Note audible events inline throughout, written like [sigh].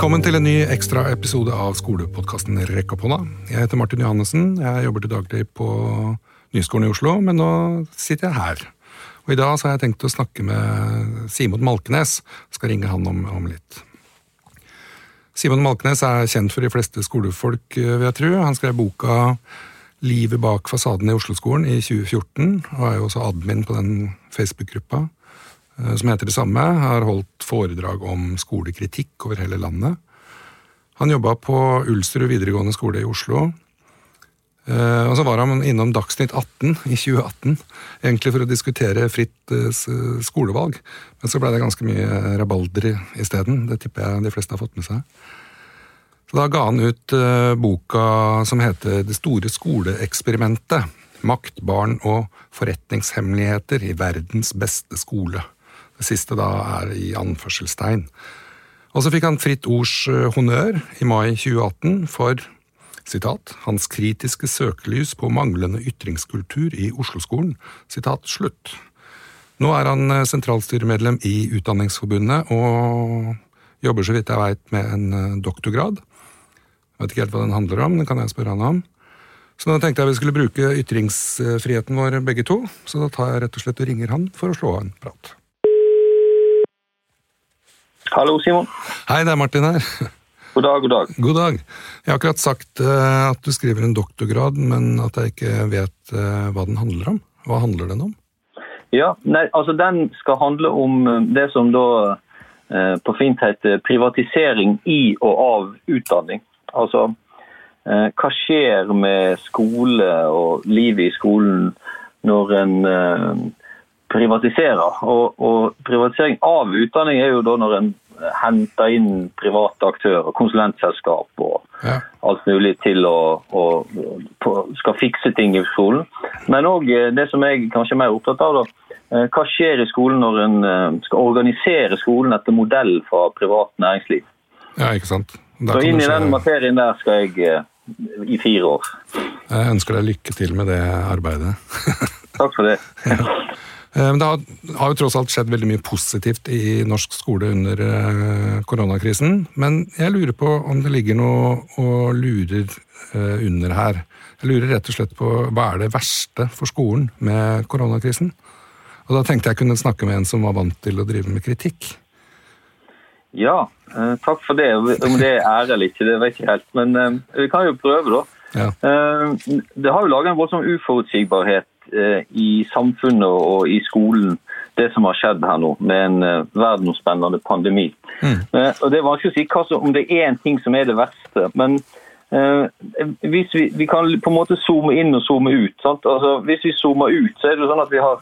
Velkommen til en ny ekstraepisode av skolepodkasten Rekk opp hånda. Jeg heter Martin Johannessen. Jeg jobber til daglig på Nyskolen i Oslo, men nå sitter jeg her. Og I dag har jeg tenkt å snakke med Simon Malkenes. Jeg skal ringe han om, om litt. Simon Malkenes er kjent for de fleste skolefolk, vil jeg tro. Han skrev boka Livet bak fasaden i Oslo-skolen i 2014, og er jo også admin på den Facebook-gruppa. Eh, som heter det samme, har holdt foredrag om skolekritikk over hele landet. Han jobba på Ulsterud videregående skole i Oslo. Eh, og så var han innom Dagsnytt 18 i 2018, egentlig for å diskutere fritt eh, skolevalg. Men så ble det ganske mye rabalder isteden. Det tipper jeg de fleste har fått med seg. Så Da ga han ut boka som heter Det store skoleeksperimentet. Makt, barn og forretningshemmeligheter i verdens beste skole. Det siste da er i anførselstegn. Og så fikk han Fritt Ords eh, honnør i mai 2018 for sitat, hans kritiske søkelys på manglende ytringskultur i Oslo-skolen. Sitat slutt. Nå er han eh, sentralstyremedlem i Utdanningsforbundet og jobber så vidt jeg veit med en eh, doktorgrad. Jeg vet ikke helt hva den handler om, den kan jeg spørre han om. Så da tenkte jeg vi skulle bruke ytringsfriheten vår begge to, så da tar jeg rett og slett og ringer han for å slå av en prat. Hallo, Simon. Hei, det er Martin her. God dag, god dag. God dag. Jeg har akkurat sagt uh, at du skriver en doktorgrad, men at jeg ikke vet uh, hva den handler om. Hva handler den om? Ja, nei, altså Den skal handle om eh, det som da uh, på fint heter privatisering i og av utdanning. Altså hva skjer med skole og livet i skolen når en privatiserer. Og, og, privatisering av utdanning er jo da når en henter inn private aktører, konsulentselskap og ja. alt mulig til å, å, å, skal fikse ting i skolen. Men òg eh, det som jeg kanskje er mer opptatt av, da, eh, hva skjer i skolen når en eh, skal organisere skolen etter modell fra privat næringsliv. Ja, ikke sant. Så inn i den materien der skal jeg i fire år. Jeg ønsker deg lykke til med det arbeidet. Takk for det. [laughs] Eh, det har jo tross alt skjedd veldig mye positivt i norsk skole under eh, koronakrisen. Men jeg lurer på om det ligger noe og lurer eh, under her. Jeg lurer rett og slett på hva er det verste for skolen med koronakrisen? Og da tenkte jeg kunne snakke med en som var vant til å drive med kritikk. Ja, takk for det. Om det er ære eller ikke, det vet jeg ikke helt. Men vi kan jo prøve, da. Ja. Det har jo laga en voldsom uforutsigbarhet i samfunnet og i skolen det som har skjedd her nå, med en uh, verdensspennende pandemi. Mm. Uh, og Det er vanskelig å si hva om det er én ting som er det verste. Men hvis vi, vi, kan på en måte zoome inn og zoome ut. Altså, hvis vi zoomer ut, så er det sånn at vi har,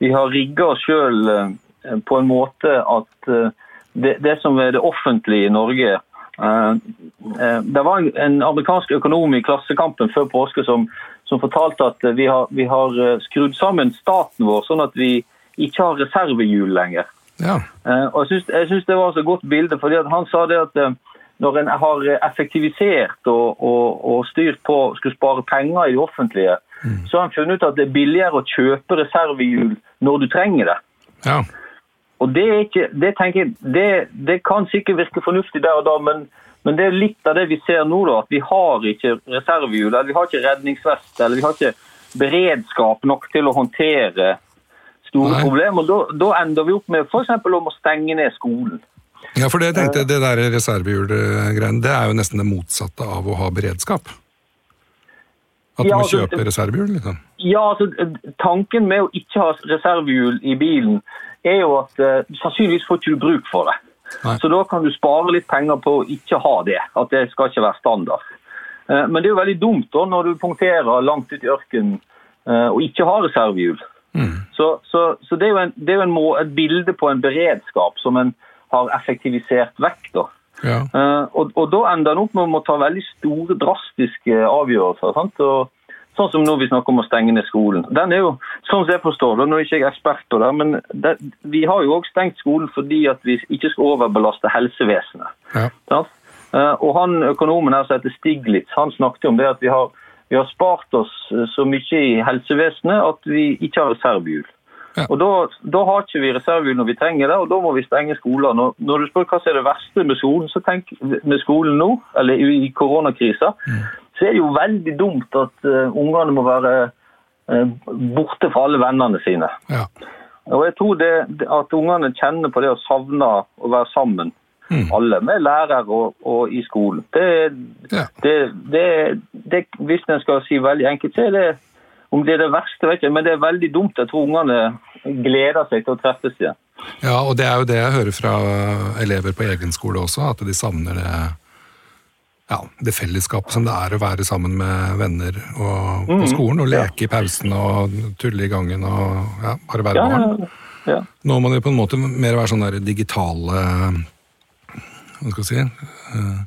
vi har rigga oss sjøl på en måte at det, det, som er det offentlige i Norge Det var en, en amerikansk økonom i Klassekampen før påske som som fortalte at vi har, vi har, eh, skrudd sammen staten vår sånn at vi ikke har reservehjul lenger. Ja. Uh, og Jeg syns det var et godt bilde. fordi Han sa det at uh, når en har effektivisert og, og, og, styrt på skulle spare penger i det offentlige, mm. så har han funnet ut at det er billigere å kjøpe reservehjul når du trenger det. Ja. Og det, ikke, det, jeg, det, det kan sikkert virke fornuftig der og da, men men det er litt av det vi ser nå, da, at vi har ikke reservehjul, eller vi har ikke redningsvest, eller vi har ikke beredskap nok til å håndtere store Nei. problemer. Da, da, ender vi opp med f.eks. om å stenge ned skolen. Ja, for det tenkte jeg, det der reservehjulgreiene, det er jo nesten det motsatte av å ha beredskap. At du ja, må altså, kjøpe reservehjul? Liksom. Ja, altså, Tanken med å ikke ha reservehjul i bilen er jo at uh, sannsynligvis får ikke du bruk for det. Nei. Så da kan du spare litt penger på å ikke ha det. At det skal ikke være standard. Eh, men det er jo veldig dumt da, når du punkterer langt ut i ørkenen eh, og ikke har reservehjul. Mm. Så, så, så, det er jo, en, det er jo må, et bilde på en beredskap som en har effektivisert vekk. da. Ja. Uh, og, og, da ender en opp med å ta veldig store, drastiske avgjørelser. Sant? Og, Sånn som nå vi snakker om å stenge ned skolen. Den er jo, sånn som jeg forstår det, Nå er ikke jeg ekspert det, men det, vi har jo òg stengt skolen fordi at vi ikke skal overbelaste helsevesenet. Ja. Ja? og han Økonomen her som heter Stiglitz, han snakket om det at vi har, vi har spart oss så mye i helsevesenet at vi ikke har reservehjul. Ja. Og da, da, har ikke vi reservehjul når vi trenger det, og da må vi stenge skoler. Når, når, du spør hva som er det verste med skolen, så tenk med skolen nå, eller i, i koronakrisa, mm. Så er det jo veldig dumt at uh, ungene må være uh, borte fra alle vennene sine. Ja. Og jeg tror det, at ungene kjenner på det å savne å være sammen. Mm. Alle, med lærer og, og i skolen. Det, ja. det, det, hvis en skal si veldig enkelt, så er det om det er det verste, vet jeg, men det er veldig dumt. Jeg tror ungene gleder seg til å treffes igjen. Ja, og det er jo det jeg hører fra elever på egen skole også, at de savner det, ja, det fellesskapet som det er å være sammen med venner og, på mm. skolen. Og leke i pausen og tulle i gangen og ja, bare være ja, barn. Ja, Nå må det på en måte mer være sånne digitale Hva skal jeg si uh,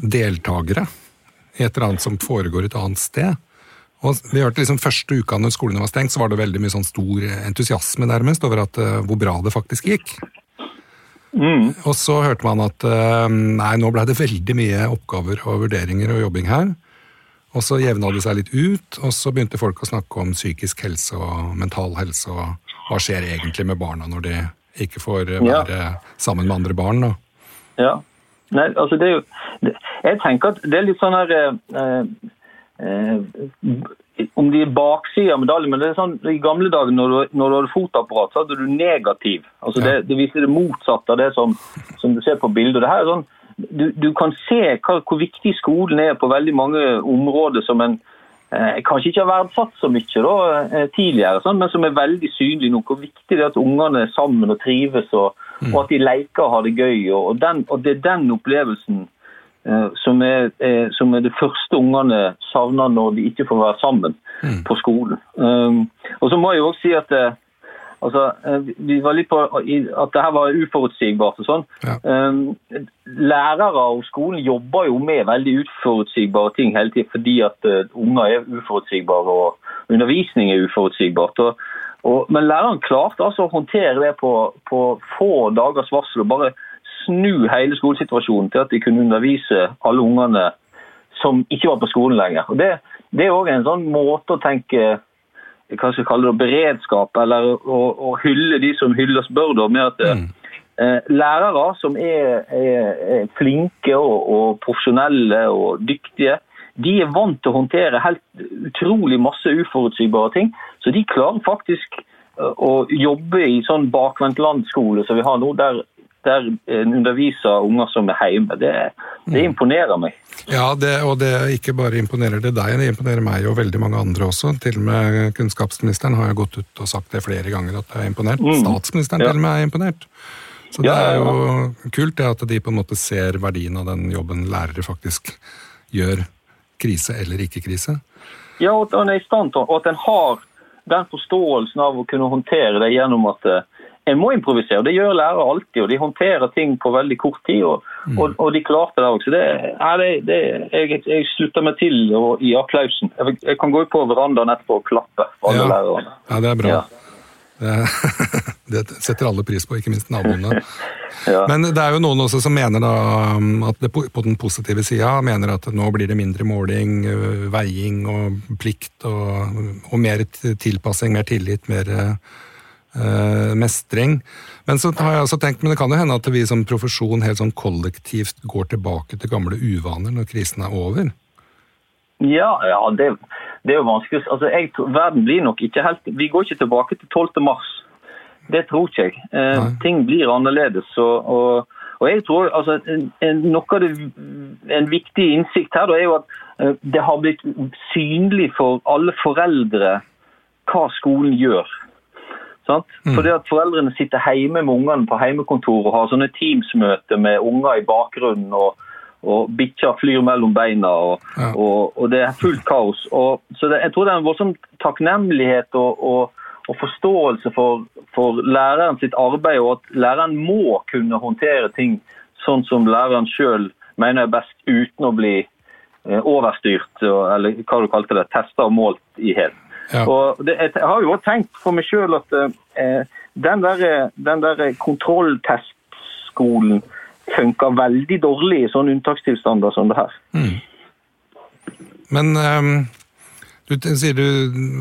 Deltakere i et eller annet som foregår et annet sted. Og vi hørte liksom Første uka når skolene var stengt, så var det veldig mye sånn stor entusiasme nærmest over at, uh, hvor bra det faktisk gikk. Mm. Og så hørte man at uh, nei, nå ble det veldig mye oppgaver og vurderinger og jobbing her. Og så jevna det seg litt ut, og så begynte folk å snakke om psykisk helse og mental helse. og Hva skjer egentlig med barna når de ikke får være ja. sammen med andre barn? da? Ja. Nei, altså det er jo Jeg tenker at det er litt sånn her eh, Eh, om de er baksida av medaljen, men det er sånn, i gamle dager når du, når du hadde fotapparat, så hadde du negativ. Altså det, det viser det motsatte av det som, som du ser på bildet. Det her er sånn, du, du kan se hva, hvor viktig skolen er på veldig mange områder som en eh, kanskje ikke har verdsatt så mye da, eh, tidligere, sånn, men som er veldig synlig nå. Hvor viktig det er at ungene er sammen og trives, og, mm. og at de leker og har det gøy. Og, den, og Det er den opplevelsen som er, som er, det første ungene savner når de ikke får være sammen mm. på skolen. Um, og så må jeg jo også si at det, eh, altså, vi var litt på at det her var uforutsigbart. og sånn. Ja. Um, lærere og skolen jobber jo med veldig uforutsigbare ting hele tiden fordi at uh, unger er uforutsigbare og undervisning er uforutsigbart. Og, og, men læreren klarte altså å håndtere det på, på få dagers varsel. og bare snu hele skolesituasjonen til at de kunne undervise alle ungene som ikke var på skolen lenger. Og Det, det er òg en sånn måte å tenke hva skal jeg kalle det, beredskap, eller å, å hylle de som hylles bør, da, med at mm. eh, lærere som er, er, er flinke og, og, profesjonelle og dyktige, de er vant til å håndtere helt utrolig masse uforutsigbare ting. Så de klarer faktisk eh, å jobbe i sånn bakvendtlandskole som vi har nå, der der en underviser unger som er hjemme. Det, det mm. imponerer meg. Ja, det, og det ikke bare imponerer det deg, det imponerer meg og veldig mange andre også. Til og med kunnskapsministeren har jo gått ut og sagt det flere ganger at det er imponert. Mm. Statsministeren ja. til og med er imponert. Så det er jo kult det at de på en måte ser verdien av den jobben lærere faktisk gjør, krise eller ikke krise. Ja, og at en er i stand til, og at en har den forståelsen av å kunne håndtere det gjennom at eh, en må improvisere. Det gjør lærere alltid, og de håndterer ting på veldig kort tid. Og, mm. og, og de klarte det også. Det, det, det, jeg, jeg, slutter meg til og, i applausen. Jeg, jeg, kan gå på verandaen etterpå og klappe for alle ja. lærerne. Ja, det er bra. Ja. Det, [laughs] setter alle pris på, ikke minst naboene. [laughs] ja. Men det er jo noen også som mener da, at det på den positive sida mener at nå blir det mindre måling, veiing og plikt og, og mer tilpassing, mer tillit, mer uh, mestring. Men så har jeg også tenkt, men det kan jo hende at vi som profesjon helt sånn kollektivt går tilbake til gamle uvaner når krisen er over? Ja, ja det, det, er jo vanskelig. Altså, jeg, verden blir nok ikke helt Vi går ikke tilbake til 12. mars. Det tror ikke jeg. Uh, ting blir annerledes. Og, og, og jeg tror altså, en, en, noe av det, en viktig innsikt her da, er jo at uh, det har blitt synlig for alle foreldre hva skolen gjør. Mm. Fordi at Foreldrene sitter hjemme med ungene på hjemmekontor og har sånne Teams-møter med unger i bakgrunnen. og, og Bikkja flyr mellom beina, og, ja. og, og, det er fullt kaos. så det, Jeg tror det er en voldsom takknemlighet og, forståelse for, for læreren sitt arbeid, og at læreren må kunne håndtere ting sånn som læreren sjøl mener er best, uten å bli eh, overstyrt, eller hva du kalte det, testa og målt i helt. Ja. Og det, jeg har jo også tenkt for meg sjøl at eh, den der, den der kontrolltestskolen funker veldig dårlig i sånne unntakstilstander som det her. Mm. Men um, Du sier du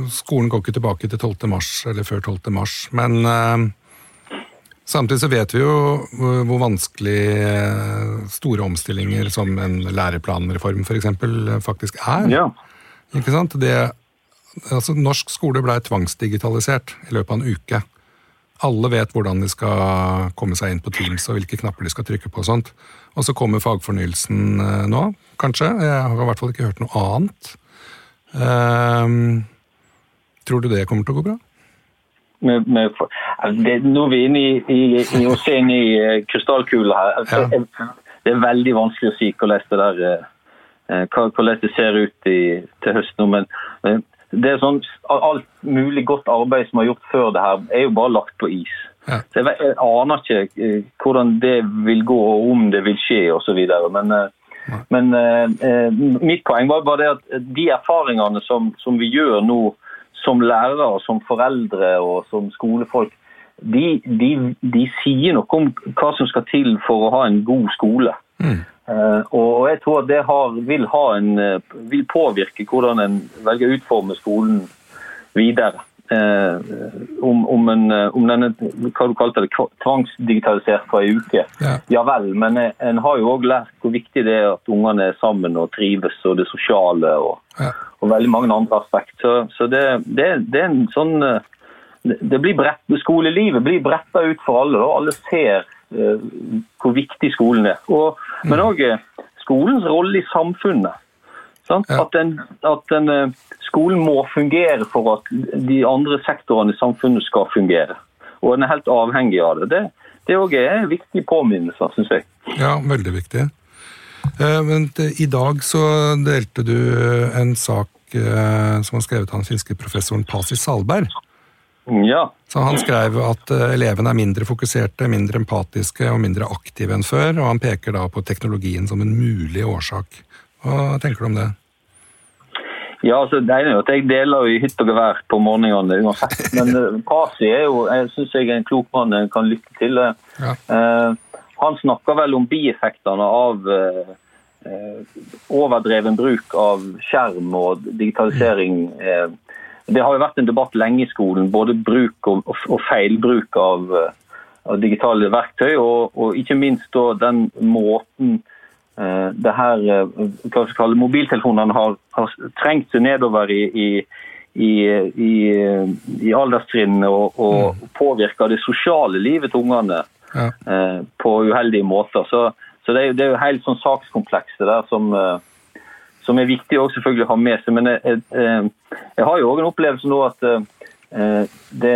skolen går ikke tilbake til 12. mars, eller før 12. mars, men um, samtidig så vet vi jo hvor vanskelig store omstillinger som en læreplanreform f.eks. faktisk er. Ja. Ikke sant? Det, altså, norsk skole blei tvangsdigitalisert i løpet av en uke. Alle vet hvordan de skal komme seg inn på Teams og hvilke knapper de skal trykke på. og sånt. Og så kommer fagfornyelsen eh, nå, kanskje. Jeg har i hvert fall ikke hørt noe annet. Um, tror du det kommer til å gå bra? Med, med, altså, det, nå er vi inne i, i, i se inn i uh, krystallkula her. Altså, ja. Det er veldig vanskelig å si hvordan det, der, uh, hvordan det ser ut i, til høsten. Men det er sånn, Alt mulig godt arbeid som er gjort før det her, er jo bare lagt på is. Ja. Så jeg, jeg, aner ikke eh, hvordan det vil gå, og om det vil skje osv. Men, ja. men eh, mitt poeng var bare det at de erfaringene som, som, vi gjør nå som lærere, som foreldre og som skolefolk, de, de, de sier noe om hva som skal til for å ha en god skole. Mm. Uh, og jeg tror at det har, vil, en, uh, vil, påvirke hvordan en velger å utforme skolen videre. Uh, om, om, en, om denne hva du kalte det, tvangsdigitalisert på en uke. Ja, ja vel, men en har jo òg lært hvor viktig det er at ungene er sammen og trives, og det sosiale og, ja. og veldig mange andre aspekt. Så, så det, det, det, er en sånn det blir brett, Skolelivet blir bretta ut for alle. og Alle ser Eh, hvor viktig skolen er. Og, men òg mm. eh, skolens rolle i samfunnet. Ja. At, den, at den, eh, skolen må fungere for at de andre sektorene i samfunnet skal fungere. Og en er helt avhengig av det. Det, det er òg en viktig påminnelse, syns jeg. Ja, veldig viktig. Men i dag så delte du en sak som var skrevet av den finske professoren Pasi Salberg. Ja. Så Han skrev at eh, elevene er mindre fokuserte, mindre empatiske og mindre aktive enn før, og han peker da på teknologien som en mulig årsak. Hva tenker du om det? Ja, altså det ene er at Jeg deler jo i hytt og gevær på morgenene uansett. Men eh, Pasi er jo jeg synes jeg er en klok mann en kan lytte til. Ja. Uh, han snakker vel om bieffektene av uh, overdreven bruk av skjerm og digitalisering. Uh, det har jo vært en debatt lenge i skolen, både bruk og, og feilbruk av, eh, av, digitale verktøy, og, og, ikke minst den måten uh, det her uh, hva skal kalle mobiltelefonene har, har, trengt seg nedover i, i, i, i, i alderstrinnene og, og mm. påvirker det sosiale livet til ungene ja. uh, på uheldige måter. Så, så det, er, det er jo helt sånn sakskomplekset der som som er viktig å selvfølgelig ha med seg. Men jeg, jeg, jeg har jo òg en opplevelse nå at eh, det,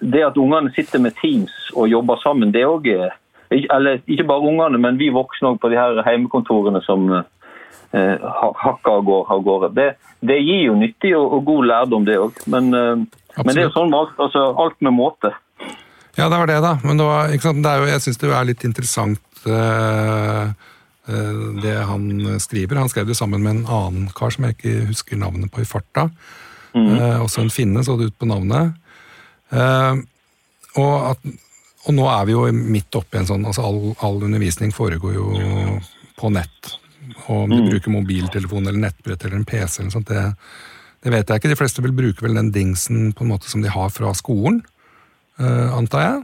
det, at ungene sitter med Teams og jobber sammen, det er eller Ikke bare ungene, men vi voksne på de her heimekontorene som eh, hakker av gårde. Det, det, gir jo nyttig og, og god lærdom, det òg. Men, eh, men, det er jo sånn altså, alt med måte. Ja, det var det, da. Men det var, jeg syns det er litt interessant eh, Eh, det han skriver. Han skrev det sammen med en annen kar som jeg ikke husker navnet på i farta. Mm. Eh, også en finne, så det ut på navnet. Eh, og, at, og, nå er vi jo midt oppi en sånn altså all, all, undervisning foregår jo på nett. Og om du mm. bruker mobiltelefon eller nettbrett eller en PC, eller sånt, det, det, vet jeg ikke. De fleste vil bruke vel den dingsen på en måte som de har fra skolen, antar jeg.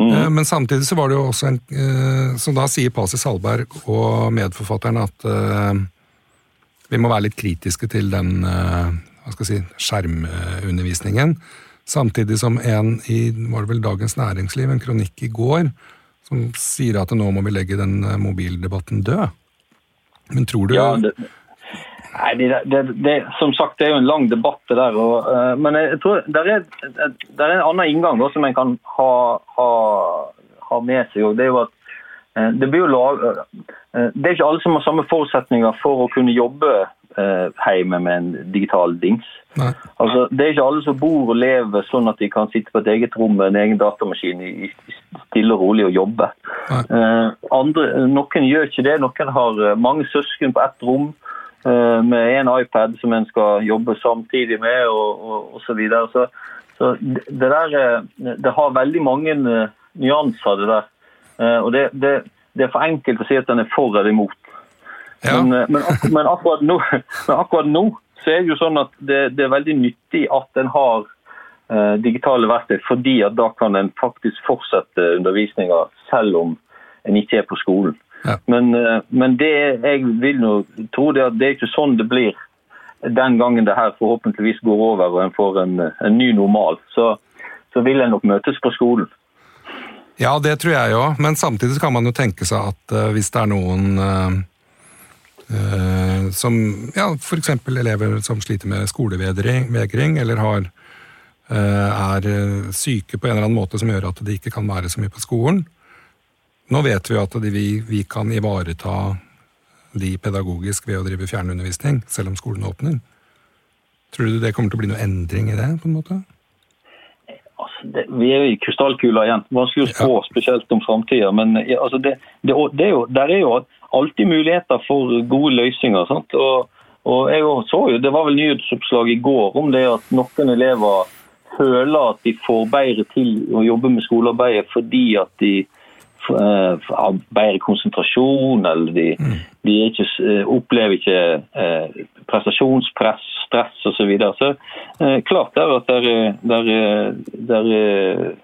Mm. Eh, men samtidig så var det jo også en eh, Så da sier Pasi Salberg og medforfatteren at uh, vi må være litt kritiske til den hva skal jeg si, skjermundervisningen. Samtidig som en i var det vel Dagens Næringsliv, en kronikk i går, som sier at nå må vi legge den mobildebatten død. Men tror du ja, det, Nei, det, det, det, Som sagt, det er jo en lang debatt, det der. Og, uh, men jeg tror det er, er, en annen inngang da, som en kan ha, ha, ha med seg. og det er jo at uh, det, blir jo lag, uh, det er ikke alle som har samme forutsetninger for å kunne jobbe hjemme med en digital dings. Altså, det er ikke alle som bor og lever sånn at de kan sitte på et eget rom med en egen datamaskin i, i stille og rolig og jobbe. Andre, noen gjør ikke det. Noen har mange søsken på ett rom. Eh, med en iPad som en skal jobbe samtidig med, og, og så videre. Så, så det, der eh, Det har veldig mange eh, nyanser, det der. Og det, det, det er for enkelt å si at den er for eller imot. Ja. Men, men, men, akkurat nå, [laughs] men, akkurat nå, så er det jo sånn at det, det er veldig nyttig at en har eh, digitale verktøy, fordi at da kan en faktisk fortsette undervisninga selv om en ikke er på skolen. Ja. Men, eh, men, det jeg vil nå tro det at det er ikke sånn det blir den gangen det her forhåpentligvis går over og en får en, en ny normal. Så, så vil en nok møtes på skolen. Ja, det tror jeg òg, men samtidig kan man jo tenke seg at uh, hvis det er noen uh, uh, som ja, f.eks. elever som sliter med skolevegring, eller har, er syke på en eller annen måte som gjør at de ikke kan være så mye på skolen. Nå vet vi at vi, vi, kan ivareta de pedagogisk ved å drive fjernundervisning, selv om skolen åpner. Tror du det kommer til å bli noe endring i det? på en måte? det, vi er jo i krystallkula igjen. Vanskelig å spå, spesielt om framtida. Men altså, det, det, det, er jo, der er jo alltid muligheter for gode løsninger. sant? Og, og jeg så jo, Det var vel nyhetsoppslag i går om det at noen elever føler at de får bedre til å jobbe med skolearbeidet fordi at de har bedre konsentrasjon, eller de, mm. de ikke, eh, opplever ikke eh, prestasjonspress, stress osv. Så, videre. så eh, klart det er at der, der, der,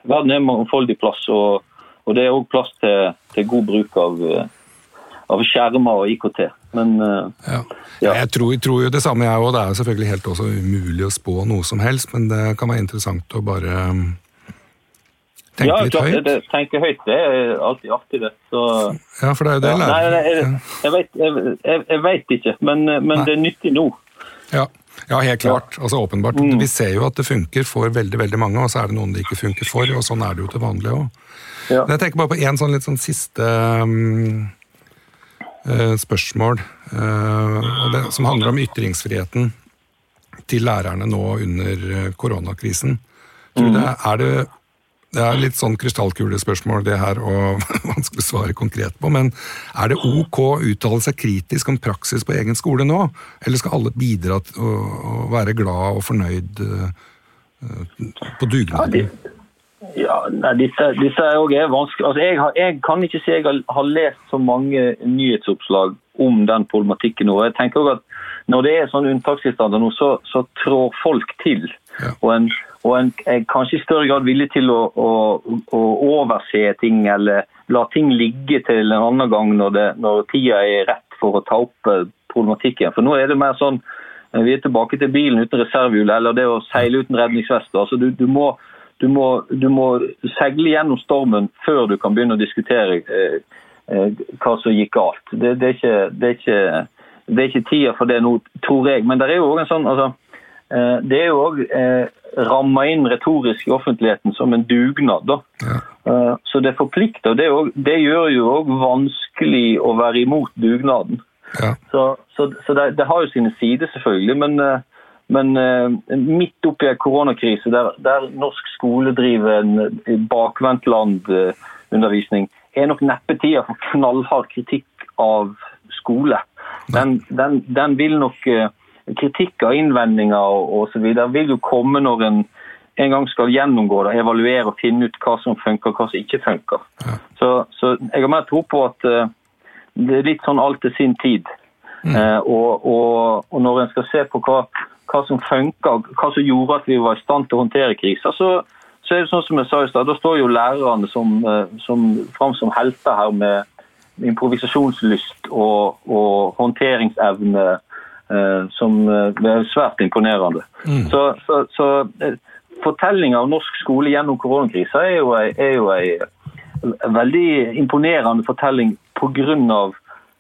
verden er mangfoldig plass, og, og det er òg plass til, til, god bruk av, av skjermer og IKT. Men ja. Ja. Jeg tror, tror, jo det samme, jeg òg. Det er selvfølgelig helt også umulig å spå noe som helst, men det kan være interessant å bare Tenke ja, litt høyt? Det, tenke høyt det er alltid artig, det. Så, ja, for det er jo det ja, nei, jeg, jeg, vet, jeg, jeg, vet, ikke, men, men det er nyttig nå. Ja. ja helt klart. Altså åpenbart. Mm. Vi ser jo at det funker for veldig veldig mange, og så er det noen det ikke funker for. og Sånn er det jo til vanlig òg. Ja. Jeg tenker bare på én sånn litt sånn siste um, uh, spørsmål, uh, det, som handler om ytringsfriheten til lærerne nå under uh, koronakrisen. Tror mm. det, er det det er litt sånn krystallkulespørsmål, det her, og [laughs] vanskelig å svare konkret på. Men er det ok å uttale seg kritisk om praksis på egen skole nå? Eller skal alle bidra til å være glad og fornøyd uh, på dugnad? Ja, nei, disse, disse er også vanskelig. Altså, jeg, har, jeg, kan ikke si jeg har, har, lest så mange nyhetsoppslag om den problematikken nå. Jeg tenker også at Når det er sånn unntakstilstander nå, så, så trår folk til. Og en og en er kanskje i større grad villig til å, å, å, overse ting eller la ting ligge til en annen gang når, det, når tida er rett for å ta opp eh, problematikken. For nå er det mer sånn eh, vi er tilbake til bilen uten reservehjul eller det å seile uten redningsvest. Altså, du, du, må, du, må, du, må, seile gjennom stormen før du kan begynne å diskutere eh, eh, hva som gikk galt. Det, det, er ikke, det, er ikke, det, er ikke, tida for det nå, tror jeg. Men det er jo òg en sånn altså, det er jo òg eh, ramma inn retorisk i offentligheten som en dugnad. Ja. Eh, så det forplikter. Det, det gjør jo òg vanskelig å være imot dugnaden. Ja. Så, så, så det, det, har jo sine sider, selvfølgelig. Men, men midt oppi en koronakrise der, der, norsk skole driver en bakvendtlandundervisning, er nok neppe tida for knallhard kritikk av skole. Den, den, den vil nok kritikk og innvendinger osv. vil jo komme når en en gang skal gjennomgå det, evaluere og finne ut hva som funker og hva som ikke funker. Ja. Så, så, jeg har mer tro på at uh, det er litt sånn alt til sin tid. Mm. Uh, og, og, og, når en skal se på hva, hva som funker, hva som gjorde at vi var i stand til å håndtere kriser, så, så er det sånn som jeg sa i stad, da står jo lærerne som, uh, som, fram som helter her med improvisasjonslyst og, og håndteringsevne Eh, som er eh, svært imponerende. Mm. Så, så, så eh, fortellinga av norsk skole gjennom koronakrisa er jo ei, er jo ei veldig imponerende fortelling pga.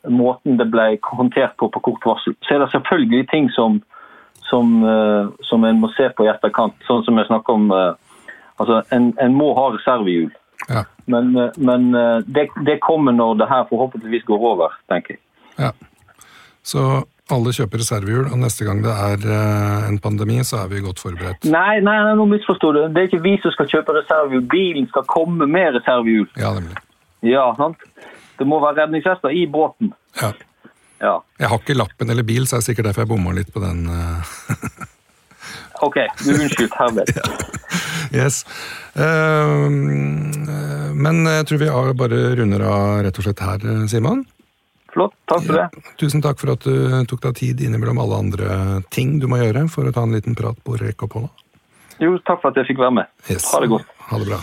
måten det ble håndtert på på kort varsel. Så er det selvfølgelig ting som, som, som en må se på i etterkant, sånn som jeg snakker om. Altså, en, en må ha reservehjul. Ja. Men, men det, det, kommer når det her forhåpentligvis går over, tenker jeg. Ja. Så alle kjøper reservehjul, og neste gang det er eh, en pandemi, så er vi godt forberedt. Nei, nei, nei nå misforstår du. Det er ikke vi som skal kjøpe reservehjul. Bilen skal komme med reservehjul. Ja, nemlig. Ja, sant? Det må være redningsvester i båten. Ja. ja. Jeg har ikke lappen eller bil, så er det sikkert derfor jeg bomma litt på den. Eh. [laughs] ok, du unnskyldt herved. ja. Yes. Uh, men jeg tror vi bare runder av rett og slett her, Simon. Flott. Takk for ja. det. Tusen takk for at du tok deg tid innimellom alle andre ting du må gjøre for å ta en liten prat på Rekk og Polla. Jo, takk for at jeg fikk være med. Yes. Ha det godt. Ha det bra.